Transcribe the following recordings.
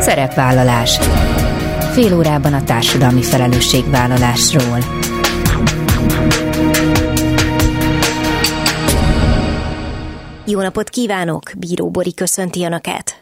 Szerepvállalás Fél órában a társadalmi felelősségvállalásról. Jó napot kívánok! Bíró Bori köszönti Önöket!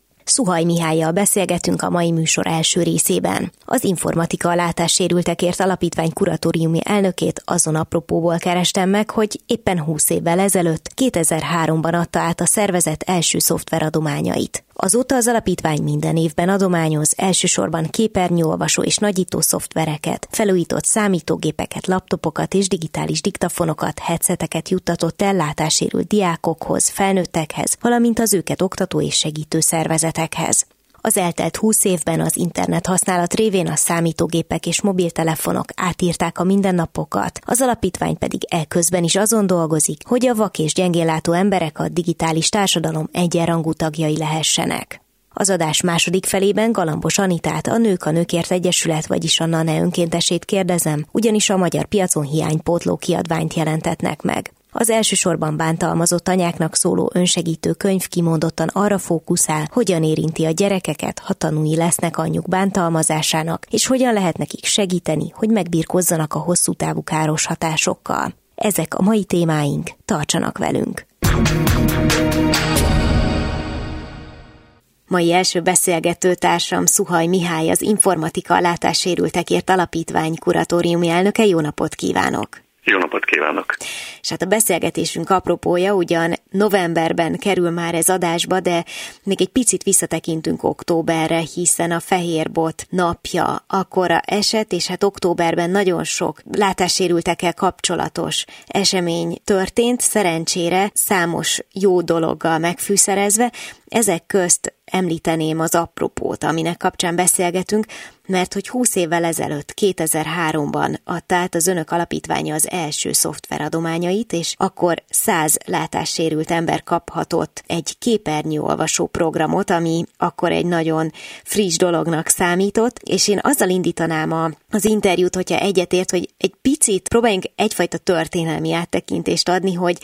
Szuhaj Mihályjal beszélgetünk a mai műsor első részében. Az informatika a látássérültekért alapítvány kuratóriumi elnökét azon apropóból kerestem meg, hogy éppen 20 évvel ezelőtt, 2003-ban adta át a szervezet első szoftveradományait. Azóta az alapítvány minden évben adományoz elsősorban képernyőolvasó és nagyító szoftvereket, felújított számítógépeket, laptopokat és digitális diktafonokat, headseteket juttatott el látásérült diákokhoz, felnőttekhez, valamint az őket oktató és segítő szervezetekhez. Az eltelt 20 évben az internet használat révén a számítógépek és mobiltelefonok átírták a mindennapokat, az alapítvány pedig elközben is azon dolgozik, hogy a vak és gyengénlátó emberek a digitális társadalom egyenrangú tagjai lehessenek. Az adás második felében Galambos Anitát, a Nők a Nőkért Egyesület, vagyis a NANE önkéntesét kérdezem, ugyanis a magyar piacon hiánypótló kiadványt jelentetnek meg. Az elsősorban bántalmazott anyáknak szóló önsegítő könyv kimondottan arra fókuszál, hogyan érinti a gyerekeket, ha tanúi lesznek anyjuk bántalmazásának, és hogyan lehet nekik segíteni, hogy megbírkozzanak a hosszú távú káros hatásokkal. Ezek a mai témáink, tartsanak velünk! Mai első beszélgető társam Szuhaj Mihály, az Informatika Látássérültekért Alapítvány kuratóriumi elnöke. Jó napot kívánok! Jó napot kívánok! És hát a beszélgetésünk apropója ugyan novemberben kerül már ez adásba, de még egy picit visszatekintünk októberre, hiszen a Fehérbot napja akkora eset, és hát októberben nagyon sok látássérültekkel kapcsolatos esemény történt, szerencsére számos jó dologgal megfűszerezve, ezek közt említeném az apropót, aminek kapcsán beszélgetünk, mert hogy 20 évvel ezelőtt, 2003-ban adta át az önök alapítványa az első szoftveradományait, és akkor 100 látássérült ember kaphatott egy képernyőolvasó programot, ami akkor egy nagyon friss dolognak számított, és én azzal indítanám a, az interjút, hogyha egyetért, hogy egy picit próbáljunk egyfajta történelmi áttekintést adni, hogy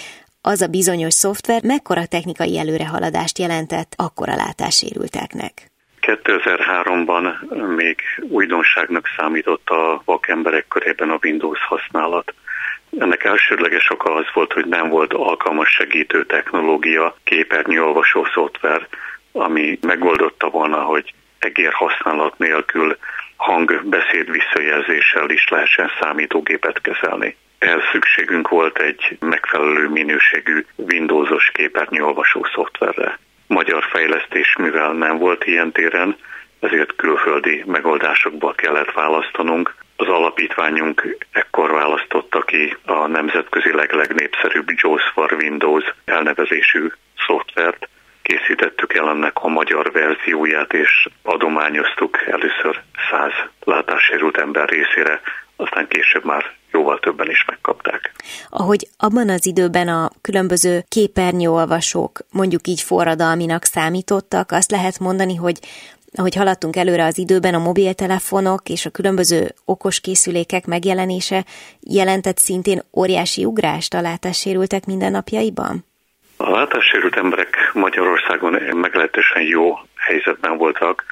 az a bizonyos szoftver mekkora technikai előrehaladást jelentett akkor a látássérülteknek? 2003-ban még újdonságnak számított a vakemberek körében a Windows használat. Ennek elsődleges oka az volt, hogy nem volt alkalmas segítő technológia, képernyőolvasó szoftver, ami megoldotta volna, hogy egér használat nélkül hang-beszéd visszajelzéssel is lehessen számítógépet kezelni. Ehhez szükségünk volt egy megfelelő minőségű Windowsos képernyőolvasó szoftverre. Magyar fejlesztés, mivel nem volt ilyen téren, ezért külföldi megoldásokból kellett választanunk. Az alapítványunk ekkor választotta ki a nemzetközileg legnépszerűbb JAWS for Windows elnevezésű szoftvert. Készítettük el ennek a magyar verzióját, és adományoztuk először száz látássérült ember részére, aztán később már jóval többen is megkapták. Ahogy abban az időben a különböző képernyőolvasók mondjuk így forradalminak számítottak, azt lehet mondani, hogy ahogy haladtunk előre az időben, a mobiltelefonok és a különböző okos készülékek megjelenése jelentett szintén óriási ugrást a látássérültek mindennapjaiban? A látássérült emberek Magyarországon meglehetősen jó helyzetben voltak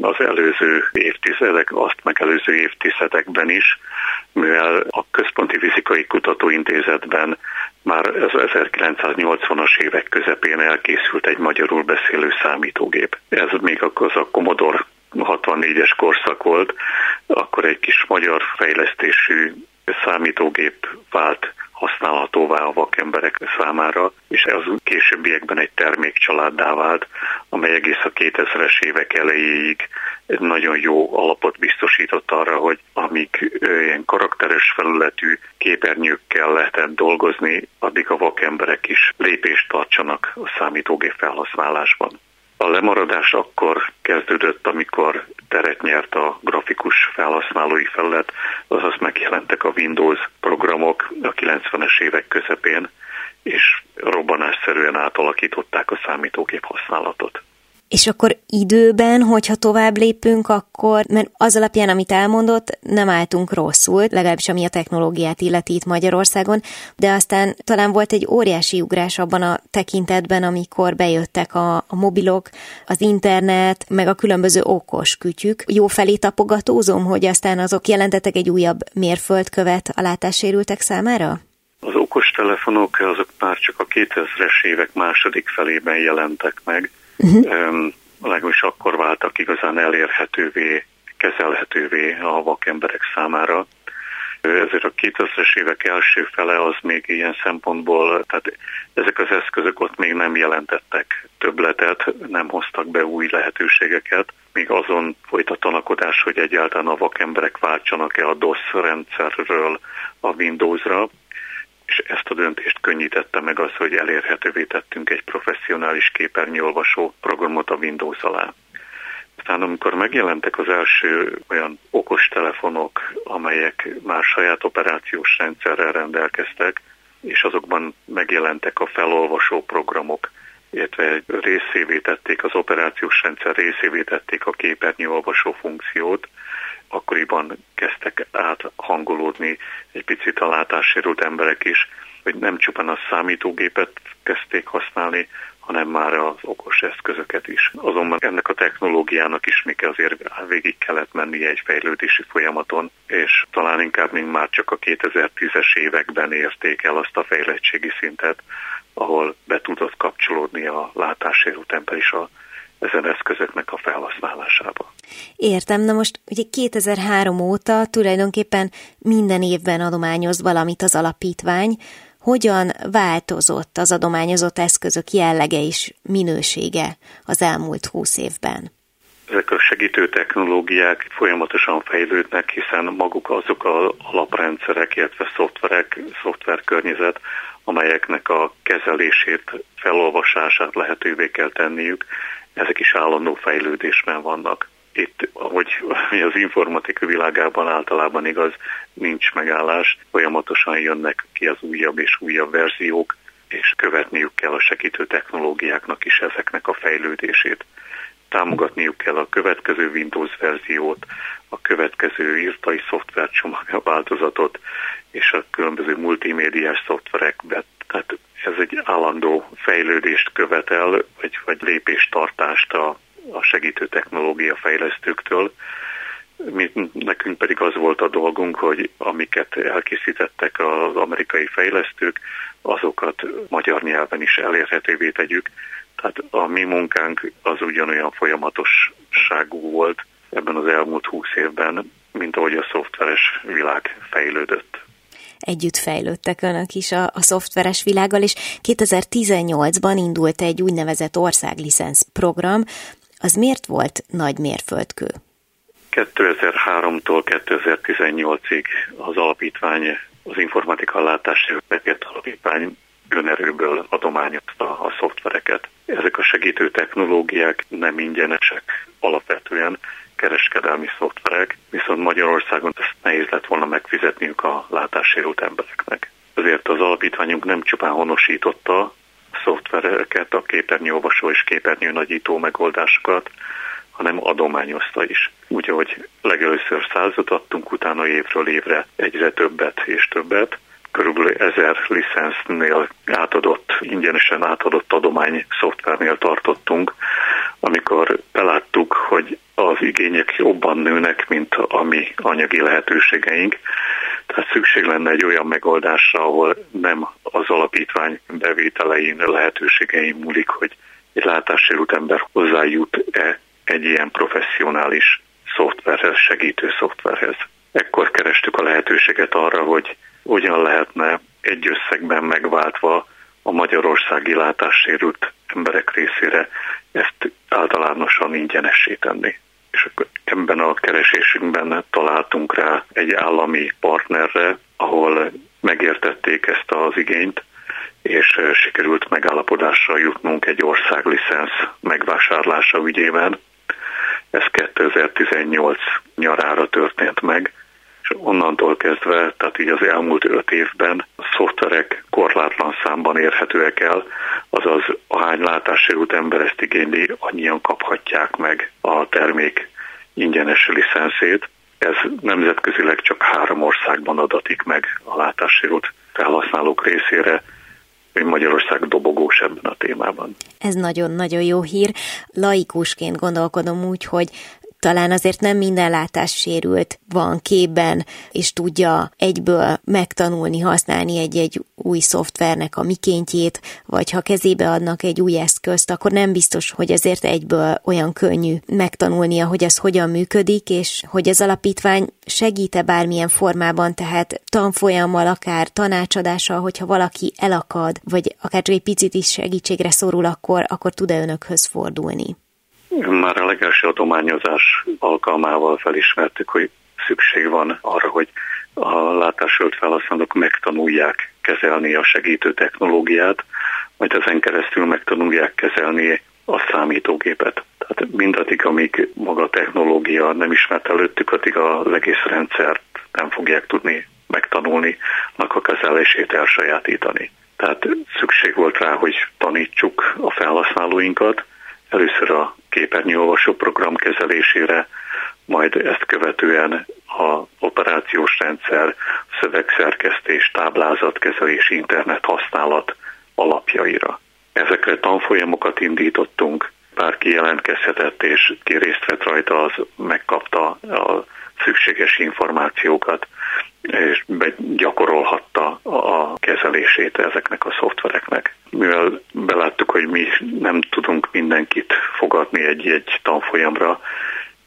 az előző évtizedek, azt megelőző évtizedekben is, mivel a Központi Fizikai Kutatóintézetben már az 1980-as évek közepén elkészült egy magyarul beszélő számítógép. Ez még az a Commodore 64-es korszak volt, akkor egy kis magyar fejlesztésű számítógép vált használhatóvá a vakemberek számára, és ez későbbiekben egy termékcsaláddá vált, amely egész a 2000-es évek elejéig nagyon jó alapot biztosított arra, hogy amíg ilyen karakteres felületű képernyőkkel lehetett dolgozni, addig a vakemberek is lépést tartsanak a számítógép felhasználásban. A lemaradás akkor kezdődött, amikor teret nyert a grafikus felhasználói felület, azaz megjelentek a Windows programok a 90-es évek közepén, és robbanásszerűen átalakították a számítógép használatot. És akkor időben, hogyha tovább lépünk, akkor, mert az alapján, amit elmondott, nem álltunk rosszul, legalábbis ami a technológiát illeti itt Magyarországon, de aztán talán volt egy óriási ugrás abban a tekintetben, amikor bejöttek a, a mobilok, az internet, meg a különböző okos kütyük. Jó felé tapogatózom, hogy aztán azok jelentettek egy újabb mérföldkövet a látássérültek számára? Az okostelefonok azok már csak a 2000-es évek második felében jelentek meg, Uh-huh. Legalábbis akkor váltak igazán elérhetővé, kezelhetővé a vakemberek számára. Ezért a 2000-es évek első fele az még ilyen szempontból, tehát ezek az eszközök ott még nem jelentettek többletet, nem hoztak be új lehetőségeket, még azon folyt a tanakodás, hogy egyáltalán a vakemberek váltsanak-e a DOS rendszerről a Windowsra, és ezt a döntést könnyítette meg az, hogy elérhetővé tettünk egy professzionális képernyőolvasó programot a Windows alá. Aztán amikor megjelentek az első olyan okos telefonok, amelyek már saját operációs rendszerrel rendelkeztek, és azokban megjelentek a felolvasó programok, illetve részévé tették, az operációs rendszer részévé tették a képernyőolvasó funkciót, akkoriban kezdtek áthangolódni egy picit a látássérült emberek is, hogy nem csupán a számítógépet kezdték használni, hanem már az okos eszközöket is. Azonban ennek a technológiának is még azért végig kellett mennie egy fejlődési folyamaton, és talán inkább még már csak a 2010-es években érték el azt a fejlettségi szintet, ahol be tudott kapcsolódni a látássérült ember is a ezen eszközöknek a felhasználásába. Értem, na most ugye 2003 óta tulajdonképpen minden évben adományoz valamit az alapítvány. Hogyan változott az adományozott eszközök jellege és minősége az elmúlt húsz évben? Ezek a segítő technológiák folyamatosan fejlődnek, hiszen maguk azok a alaprendszerek, illetve szoftverek, szoftverkörnyezet, amelyeknek a kezelését, felolvasását lehetővé kell tenniük, ezek is állandó fejlődésben vannak. Itt, ahogy az informatika világában általában igaz, nincs megállás, folyamatosan jönnek ki az újabb és újabb verziók, és követniük kell a segítő technológiáknak is ezeknek a fejlődését. Támogatniuk kell a következő Windows verziót, a következő írtai szoftvercsomag változatot, és a különböző multimédiás szoftverekbe. Tehát ez egy állandó fejlődést követel, vagy, vagy lépéstartást a, a segítő technológia fejlesztőktől. Mi, nekünk pedig az volt a dolgunk, hogy amiket elkészítettek az amerikai fejlesztők, azokat magyar nyelven is elérhetővé tegyük. Tehát a mi munkánk az ugyanolyan folyamatosságú volt ebben az elmúlt húsz évben, mint ahogy a szoftveres világ fejlődött együtt fejlődtek önök is a, a szoftveres világgal, és 2018-ban indult egy úgynevezett országlicensz program. Az miért volt nagy mérföldkő? 2003-tól 2018-ig az alapítvány, az informatika látási alapítvány önerőből adományozta a szoftvereket. Ezek a segítő technológiák nem ingyenesek alapvetően, kereskedelmi szoftverek, viszont Magyarországon ezt nehéz lett volna megfizetniük a látássérült embereknek. Ezért az alapítványunk nem csupán honosította a szoftvereket, a képernyőolvasó és képernyő nagyító megoldásokat, hanem adományozta is. Úgyhogy legelőször százat adtunk, utána évről évre egyre többet és többet. Körülbelül ezer licensznél átadott, ingyenesen átadott adomány szoftvernél tartottunk, amikor beláttuk, hogy az igények jobban nőnek, mint a mi anyagi lehetőségeink. Tehát szükség lenne egy olyan megoldásra, ahol nem az alapítvány bevételein, lehetőségein múlik, hogy egy látássérült ember hozzájut-e egy ilyen professzionális szoftverhez, segítő szoftverhez. Ekkor kerestük a lehetőséget arra, hogy hogyan lehetne egy összegben megváltva a magyarországi látássérült emberek részére ezt általánosan ingyenessé tenni. És akkor ebben a keresésünkben találtunk rá egy állami partnerre, ahol megértették ezt az igényt, és sikerült megállapodásra jutnunk egy országlicensz megvásárlása ügyében. Ez 2018 nyarára történt meg, onnantól kezdve, tehát így az elmúlt öt évben a szoftverek korlátlan számban érhetőek el, azaz ahány látássérült ember ezt igényli, annyian kaphatják meg a termék ingyenes licenszét. Ez nemzetközileg csak három országban adatik meg a látássérült felhasználók részére, Magyarország dobogós ebben a témában. Ez nagyon-nagyon jó hír. Laikusként gondolkodom úgy, hogy talán azért nem minden látássérült van képben, és tudja egyből megtanulni, használni egy-egy új szoftvernek a mikéntjét, vagy ha kezébe adnak egy új eszközt, akkor nem biztos, hogy azért egyből olyan könnyű megtanulnia, hogy ez hogyan működik, és hogy az alapítvány segít-e bármilyen formában, tehát tanfolyammal, akár tanácsadással, hogyha valaki elakad, vagy akár csak egy picit is segítségre szorul, akkor, akkor tud-e önökhöz fordulni? Már a legelső adományozás alkalmával felismertük, hogy szükség van arra, hogy a látásölt felhasználók megtanulják kezelni a segítő technológiát, majd ezen keresztül megtanulják kezelni a számítógépet. Tehát mindaddig, amíg maga a technológia nem ismert előttük, addig a egész rendszert nem fogják tudni megtanulni, a kezelését elsajátítani. Tehát szükség volt rá, hogy tanítsuk a felhasználóinkat, először a képernyőolvasó program kezelésére, majd ezt követően a operációs rendszer, szövegszerkesztés, táblázatkezelés, internet használat alapjaira. Ezekre tanfolyamokat indítottunk, bárki jelentkezhetett és ki vett rajta, az megkapta a szükséges információkat, és gyakorolhatta a kezelését ezeknek a szoftvereknek. Mivel beláttuk, hogy mi nem tudunk mindenkit fogadni egy-egy tanfolyamra,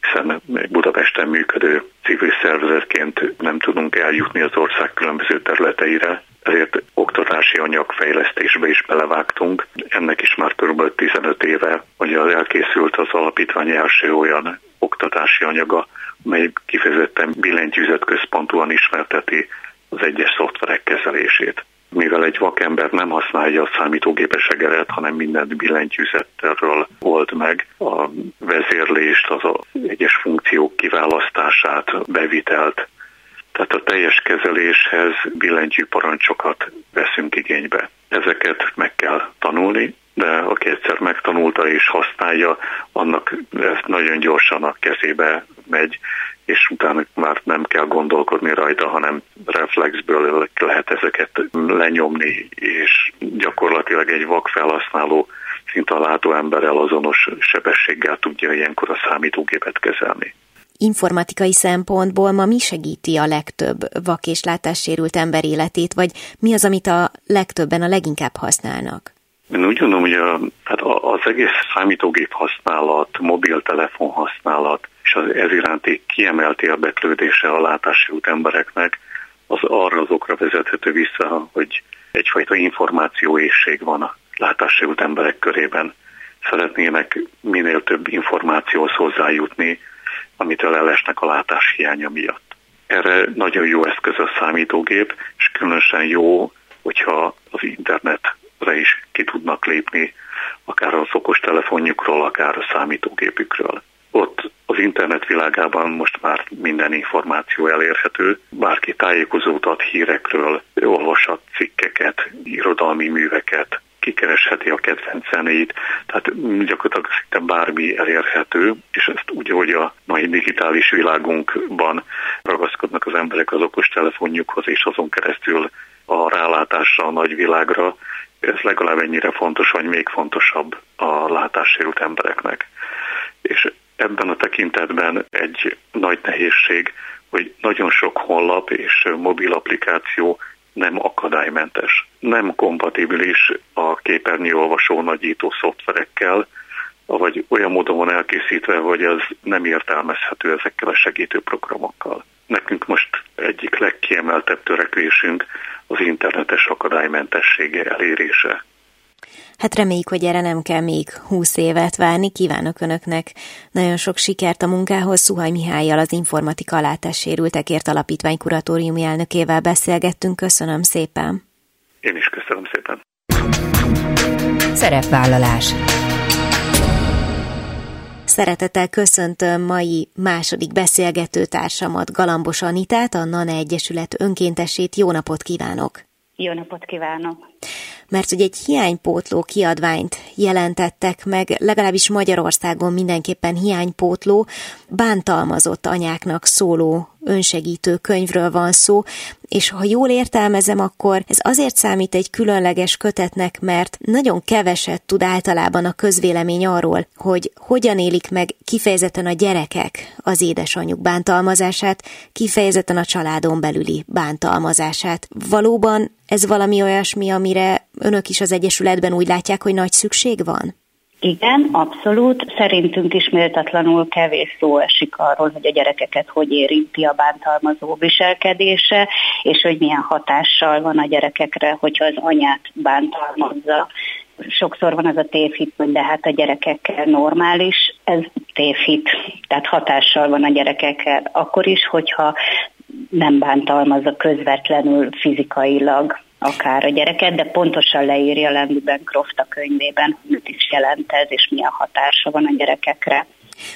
hiszen Budapesten működő civil szervezetként nem tudunk eljutni az ország különböző területeire, ezért oktatási anyagfejlesztésbe is belevágtunk. Ennek is már kb. 15 éve, hogy az elkészült az alapítvány első olyan oktatási anyaga, mely kifejezetten billentyűzet központúan ismerteti az egyes szoftverek kezelését. Mivel egy vakember nem használja a számítógépes egeret, hanem mindent billentyűzetről old meg, a vezérlést, az a egyes funkciók kiválasztását, bevitelt, tehát a teljes kezeléshez billentyű parancsokat veszünk igénybe. Ezeket meg kell tanulni, de aki egyszer megtanulta és használja, annak ez nagyon gyorsan a kezébe megy, és utána már nem kell gondolkodni rajta, hanem reflexből lehet ezeket lenyomni, és gyakorlatilag egy vak felhasználó szinte a látó emberrel azonos sebességgel tudja ilyenkor a számítógépet kezelni. Informatikai szempontból ma mi segíti a legtöbb vak és látássérült ember életét, vagy mi az, amit a legtöbben a leginkább használnak? Én úgy gondolom, hogy a, hát az egész számítógép használat, mobiltelefon használat, és az ez iránti kiemelt érdeklődése a látássérült embereknek, az arra az okra vezethető vissza, hogy egyfajta információészség van a látássérült emberek körében. Szeretnének minél több információhoz hozzájutni, amitől elesnek a látás hiánya miatt. Erre nagyon jó eszköz a számítógép, és különösen jó, hogyha az internetre is ki tudnak lépni, akár az okos telefonjukról, akár a számítógépükről. Ott az internet világában most már minden információ elérhető, bárki tájékozót ad hírekről, olvashat cikkeket, irodalmi műveket, kikeresheti a kedvenc zenéit, tehát gyakorlatilag szinte bármi elérhető, és ezt úgy, hogy a mai digitális világunkban ragaszkodnak az emberek az okos telefonjukhoz, és azon keresztül a rálátásra a nagyvilágra, ez legalább ennyire fontos, vagy még fontosabb a látássérült embereknek. És ebben a tekintetben egy nagy nehézség, hogy nagyon sok honlap és mobil applikáció nem akadálymentes, nem kompatibilis a képernyőolvasó nagyító szoftverekkel, vagy olyan módon van elkészítve, hogy az nem értelmezhető ezekkel a segítő programokkal. Nekünk most egyik legkiemeltebb törekvésünk az internetes akadálymentessége elérése. Hát reméljük, hogy erre nem kell még húsz évet várni. Kívánok Önöknek nagyon sok sikert a munkához. Szuhaj Mihályjal az Informatika Látássérültekért Alapítvány kuratóriumi elnökével beszélgettünk. Köszönöm szépen. Én is köszönöm szépen. Szerepvállalás Szeretettel köszöntöm mai második beszélgető társamat, Galambos Anitát, a NANE Egyesület önkéntesét. Jó napot kívánok! Jó napot kívánok! Mert hogy egy hiánypótló kiadványt jelentettek meg, legalábbis Magyarországon mindenképpen hiánypótló, bántalmazott anyáknak szóló önsegítő könyvről van szó, és ha jól értelmezem, akkor ez azért számít egy különleges kötetnek, mert nagyon keveset tud általában a közvélemény arról, hogy hogyan élik meg kifejezetten a gyerekek az édesanyjuk bántalmazását, kifejezetten a családon belüli bántalmazását. Valóban ez valami olyasmi, amire önök is az Egyesületben úgy látják, hogy nagy szükség van? Igen, abszolút. Szerintünk is méltatlanul kevés szó esik arról, hogy a gyerekeket hogy érinti a bántalmazó viselkedése, és hogy milyen hatással van a gyerekekre, hogyha az anyát bántalmazza. Sokszor van az a tévhit, hogy de hát a gyerekekkel normális, ez tévhit, tehát hatással van a gyerekekkel. Akkor is, hogyha nem bántalmazza közvetlenül fizikailag akár a gyereket, de pontosan leírja Landy Bancroft a könyvében, mit is jelent ez, és milyen hatása van a gyerekekre.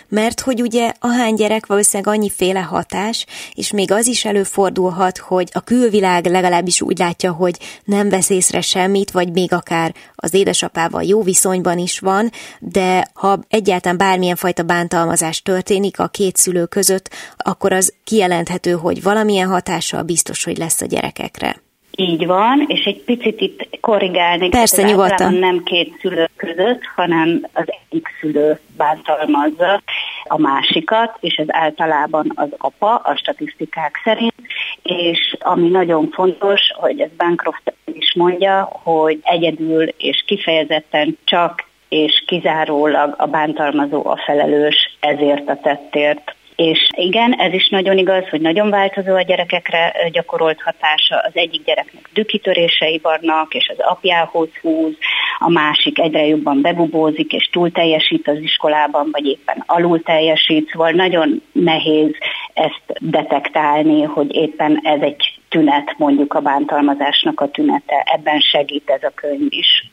Mert hogy ugye ahány gyerek valószínűleg annyiféle hatás, és még az is előfordulhat, hogy a külvilág legalábbis úgy látja, hogy nem vesz észre semmit, vagy még akár az édesapával jó viszonyban is van, de ha egyáltalán bármilyen fajta bántalmazás történik a két szülő között, akkor az kijelenthető, hogy valamilyen hatással biztos, hogy lesz a gyerekekre. Így van, és egy picit itt korrigálni. Persze, nyugodtan. Nem két szülő között, hanem az egyik szülő bántalmazza a másikat, és ez általában az apa, a statisztikák szerint, és ami nagyon fontos, hogy ez Bancroft is mondja, hogy egyedül és kifejezetten csak és kizárólag a bántalmazó a felelős ezért a tettért. És igen, ez is nagyon igaz, hogy nagyon változó a gyerekekre gyakorolt hatása. Az egyik gyereknek dükitörései vannak, és az apjához húz, a másik egyre jobban bebubózik, és túl teljesít az iskolában, vagy éppen alul teljesít, szóval nagyon nehéz ezt detektálni, hogy éppen ez egy tünet, mondjuk a bántalmazásnak a tünete. Ebben segít ez a könyv is.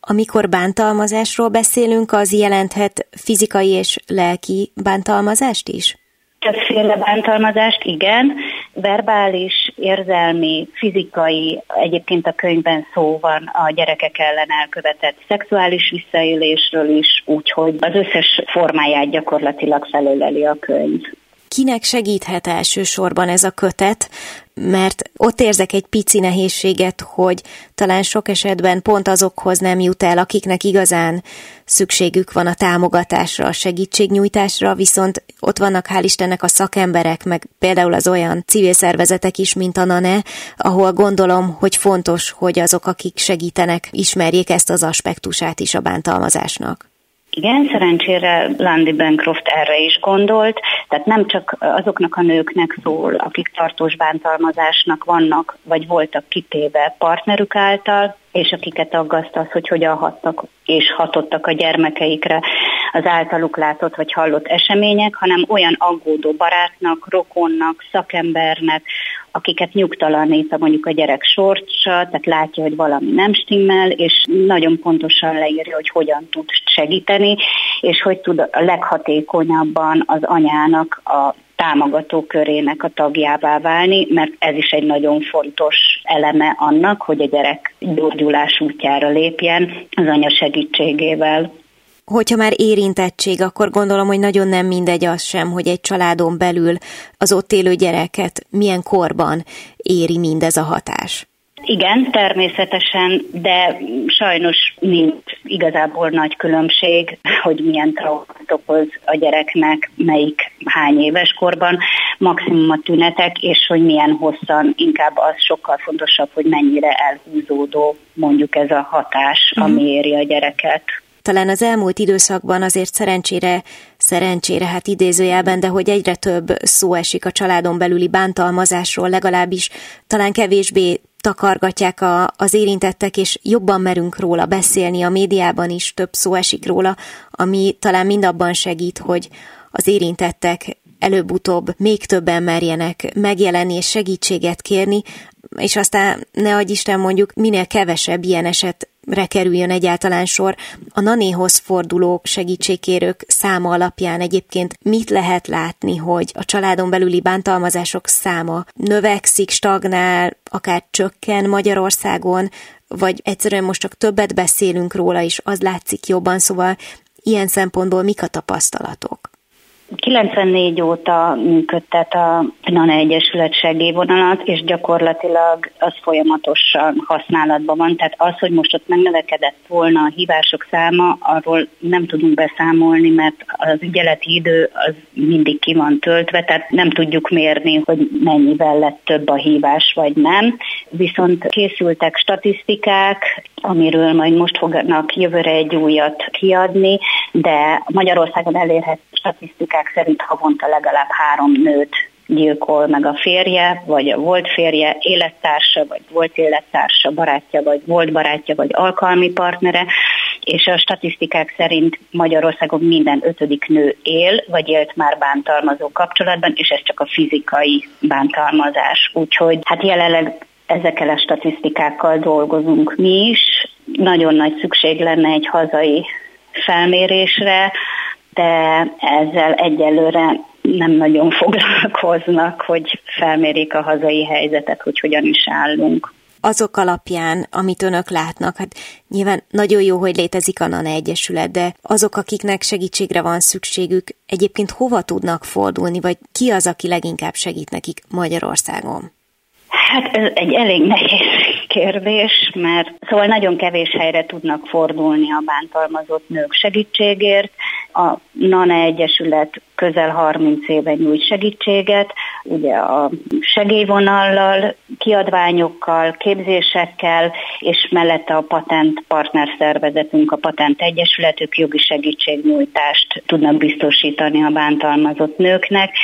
Amikor bántalmazásról beszélünk, az jelenthet fizikai és lelki bántalmazást is? Többféle bántalmazást, igen, verbális, érzelmi, fizikai, egyébként a könyvben szó van a gyerekek ellen elkövetett szexuális visszaélésről is, úgyhogy az összes formáját gyakorlatilag felöleli a könyv. Kinek segíthet elsősorban ez a kötet? mert ott érzek egy pici nehézséget, hogy talán sok esetben pont azokhoz nem jut el, akiknek igazán szükségük van a támogatásra, a segítségnyújtásra, viszont ott vannak hál' Istennek a szakemberek, meg például az olyan civil szervezetek is, mint a NANE, ahol gondolom, hogy fontos, hogy azok, akik segítenek, ismerjék ezt az aspektusát is a bántalmazásnak. Igen, szerencsére Landy Bancroft erre is gondolt, tehát nem csak azoknak a nőknek szól, akik tartós bántalmazásnak vannak, vagy voltak kitéve partnerük által, és akiket aggaszt az, hogy hogyan hattak és hatottak a gyermekeikre az általuk látott vagy hallott események, hanem olyan aggódó barátnak, rokonnak, szakembernek, akiket nyugtalanít a mondjuk a gyerek sorsa, tehát látja, hogy valami nem stimmel, és nagyon pontosan leírja, hogy hogyan tud segíteni, és hogy tud a leghatékonyabban az anyának a támogató körének a tagjává válni, mert ez is egy nagyon fontos eleme annak, hogy a gyerek gyógyulás útjára lépjen az anya segítségével. Hogyha már érintettség, akkor gondolom, hogy nagyon nem mindegy az sem, hogy egy családon belül az ott élő gyereket milyen korban éri mindez a hatás. Igen, természetesen, de sajnos nincs igazából nagy különbség, hogy milyen traumát okoz a gyereknek, melyik hány éves korban, maximum a tünetek, és hogy milyen hosszan, inkább az sokkal fontosabb, hogy mennyire elhúzódó mondjuk ez a hatás, ami éri a gyereket talán az elmúlt időszakban azért szerencsére, szerencsére hát idézőjelben, de hogy egyre több szó esik a családon belüli bántalmazásról, legalábbis talán kevésbé takargatják a, az érintettek, és jobban merünk róla beszélni, a médiában is több szó esik róla, ami talán mind abban segít, hogy az érintettek előbb-utóbb még többen merjenek megjelenni és segítséget kérni, és aztán ne adj Isten mondjuk minél kevesebb ilyen eset re kerüljön egyáltalán sor. A nanéhoz forduló segítségkérők száma alapján egyébként mit lehet látni, hogy a családon belüli bántalmazások száma növekszik, stagnál, akár csökken Magyarországon, vagy egyszerűen most csak többet beszélünk róla, és az látszik jobban, szóval ilyen szempontból mik a tapasztalatok? 94 óta működtet a NANA Egyesület segélyvonalat, és gyakorlatilag az folyamatosan használatban van. Tehát az, hogy most ott megnövekedett volna a hívások száma, arról nem tudunk beszámolni, mert az ügyeleti idő az mindig ki van töltve, tehát nem tudjuk mérni, hogy mennyivel lett több a hívás, vagy nem. Viszont készültek statisztikák, amiről majd most fognak jövőre egy újat kiadni, de Magyarországon elérhet statisztikák szerint havonta legalább három nőt gyilkol meg a férje, vagy a volt férje, élettársa, vagy volt élettársa, barátja, vagy volt barátja, vagy alkalmi partnere, és a statisztikák szerint Magyarországon minden ötödik nő él, vagy élt már bántalmazó kapcsolatban, és ez csak a fizikai bántalmazás. Úgyhogy hát jelenleg ezekkel a statisztikákkal dolgozunk mi is. Nagyon nagy szükség lenne egy hazai felmérésre, de ezzel egyelőre nem nagyon foglalkoznak, hogy felmérik a hazai helyzetet, hogy hogyan is állunk azok alapján, amit önök látnak, hát nyilván nagyon jó, hogy létezik a NANA Egyesület, de azok, akiknek segítségre van szükségük, egyébként hova tudnak fordulni, vagy ki az, aki leginkább segít nekik Magyarországon? Hát ez egy elég nehéz kérdés, mert szóval nagyon kevés helyre tudnak fordulni a bántalmazott nők segítségért. A NANA Egyesület közel 30 éve nyújt segítséget, ugye a segélyvonallal, kiadványokkal, képzésekkel, és mellette a patent partner szervezetünk, a patent egyesületük jogi segítségnyújtást tudnak biztosítani a bántalmazott nőknek.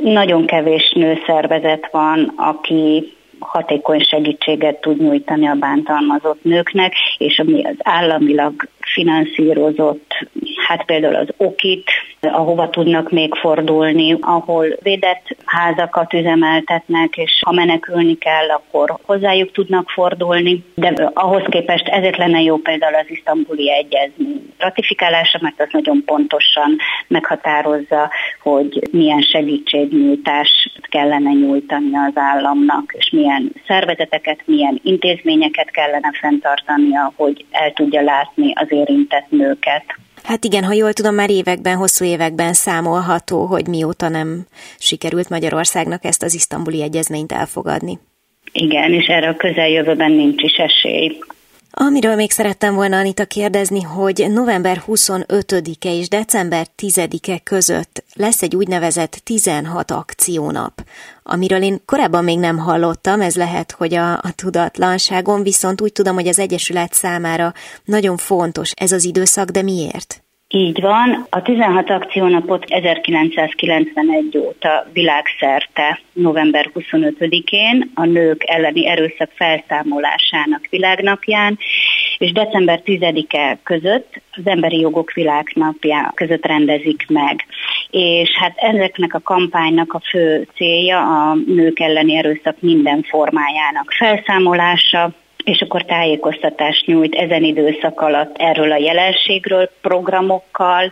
Nagyon kevés nőszervezet van, aki hatékony segítséget tud nyújtani a bántalmazott nőknek, és ami az államilag finanszírozott, hát például az okit, ahova tudnak még fordulni, ahol védett házakat üzemeltetnek, és ha menekülni kell, akkor hozzájuk tudnak fordulni. De ahhoz képest ezért lenne jó például az isztambuli egyezmény ratifikálása, mert az nagyon pontosan meghatározza, hogy milyen segítségnyújtást kellene nyújtani az államnak, és milyen szervezeteket, milyen intézményeket kellene fenntartania, hogy el tudja látni az érintett nőket. Hát igen, ha jól tudom, már években, hosszú években számolható, hogy mióta nem sikerült Magyarországnak ezt az isztambuli egyezményt elfogadni. Igen, és erre a közeljövőben nincs is esély. Amiről még szerettem volna Anita kérdezni, hogy november 25-e és december 10-e között lesz egy úgynevezett 16 akciónap, amiről én korábban még nem hallottam, ez lehet, hogy a, a tudatlanságon, viszont úgy tudom, hogy az Egyesület számára nagyon fontos ez az időszak, de miért? Így van. A 16 akciónapot 1991 óta világszerte november 25-én a nők elleni erőszak felszámolásának világnapján, és december 10-e között az Emberi Jogok Világnapja között rendezik meg. És hát ezeknek a kampánynak a fő célja a nők elleni erőszak minden formájának felszámolása, és akkor tájékoztatást nyújt ezen időszak alatt erről a jelenségről, programokkal,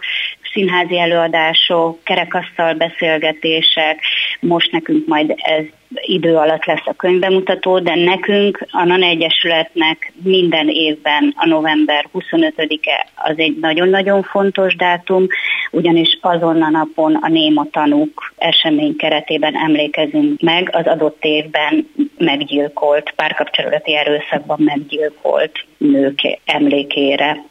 színházi előadások, kerekasztal beszélgetések, most nekünk majd ez idő alatt lesz a könyvbemutató, de nekünk, a NAN Egyesületnek minden évben a november 25-e az egy nagyon-nagyon fontos dátum, ugyanis azon a napon a Néma tanúk esemény keretében emlékezünk meg az adott évben meggyilkolt, párkapcsolati erőszakban meggyilkolt nők emlékére.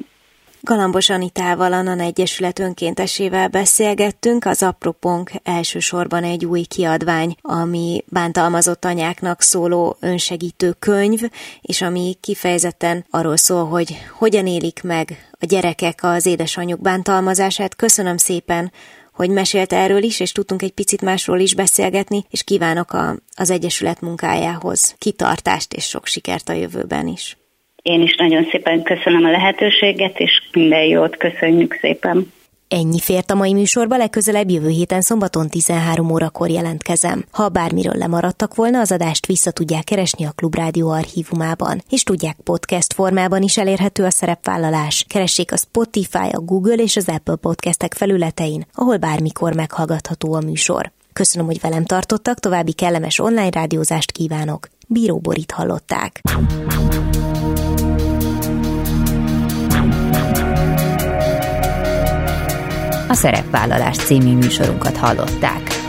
Galambos Anitával, a NAN Egyesület önkéntesével beszélgettünk, az apropónk elsősorban egy új kiadvány, ami bántalmazott anyáknak szóló önsegítő könyv, és ami kifejezetten arról szól, hogy hogyan élik meg a gyerekek az édesanyjuk bántalmazását. Köszönöm szépen, hogy mesélt erről is, és tudtunk egy picit másról is beszélgetni, és kívánok a, az Egyesület munkájához kitartást és sok sikert a jövőben is. Én is nagyon szépen köszönöm a lehetőséget, és minden jót köszönjük szépen. Ennyi fért a mai műsorba, legközelebb jövő héten szombaton 13 órakor jelentkezem. Ha bármiről lemaradtak volna, az adást vissza tudják keresni a Klubrádió archívumában, és tudják podcast formában is elérhető a szerepvállalás. Keressék a Spotify, a Google és az Apple podcastek felületein, ahol bármikor meghallgatható a műsor. Köszönöm, hogy velem tartottak, további kellemes online rádiózást kívánok. Bíró Borit hallották. A Szerepvállalás című műsorunkat hallották.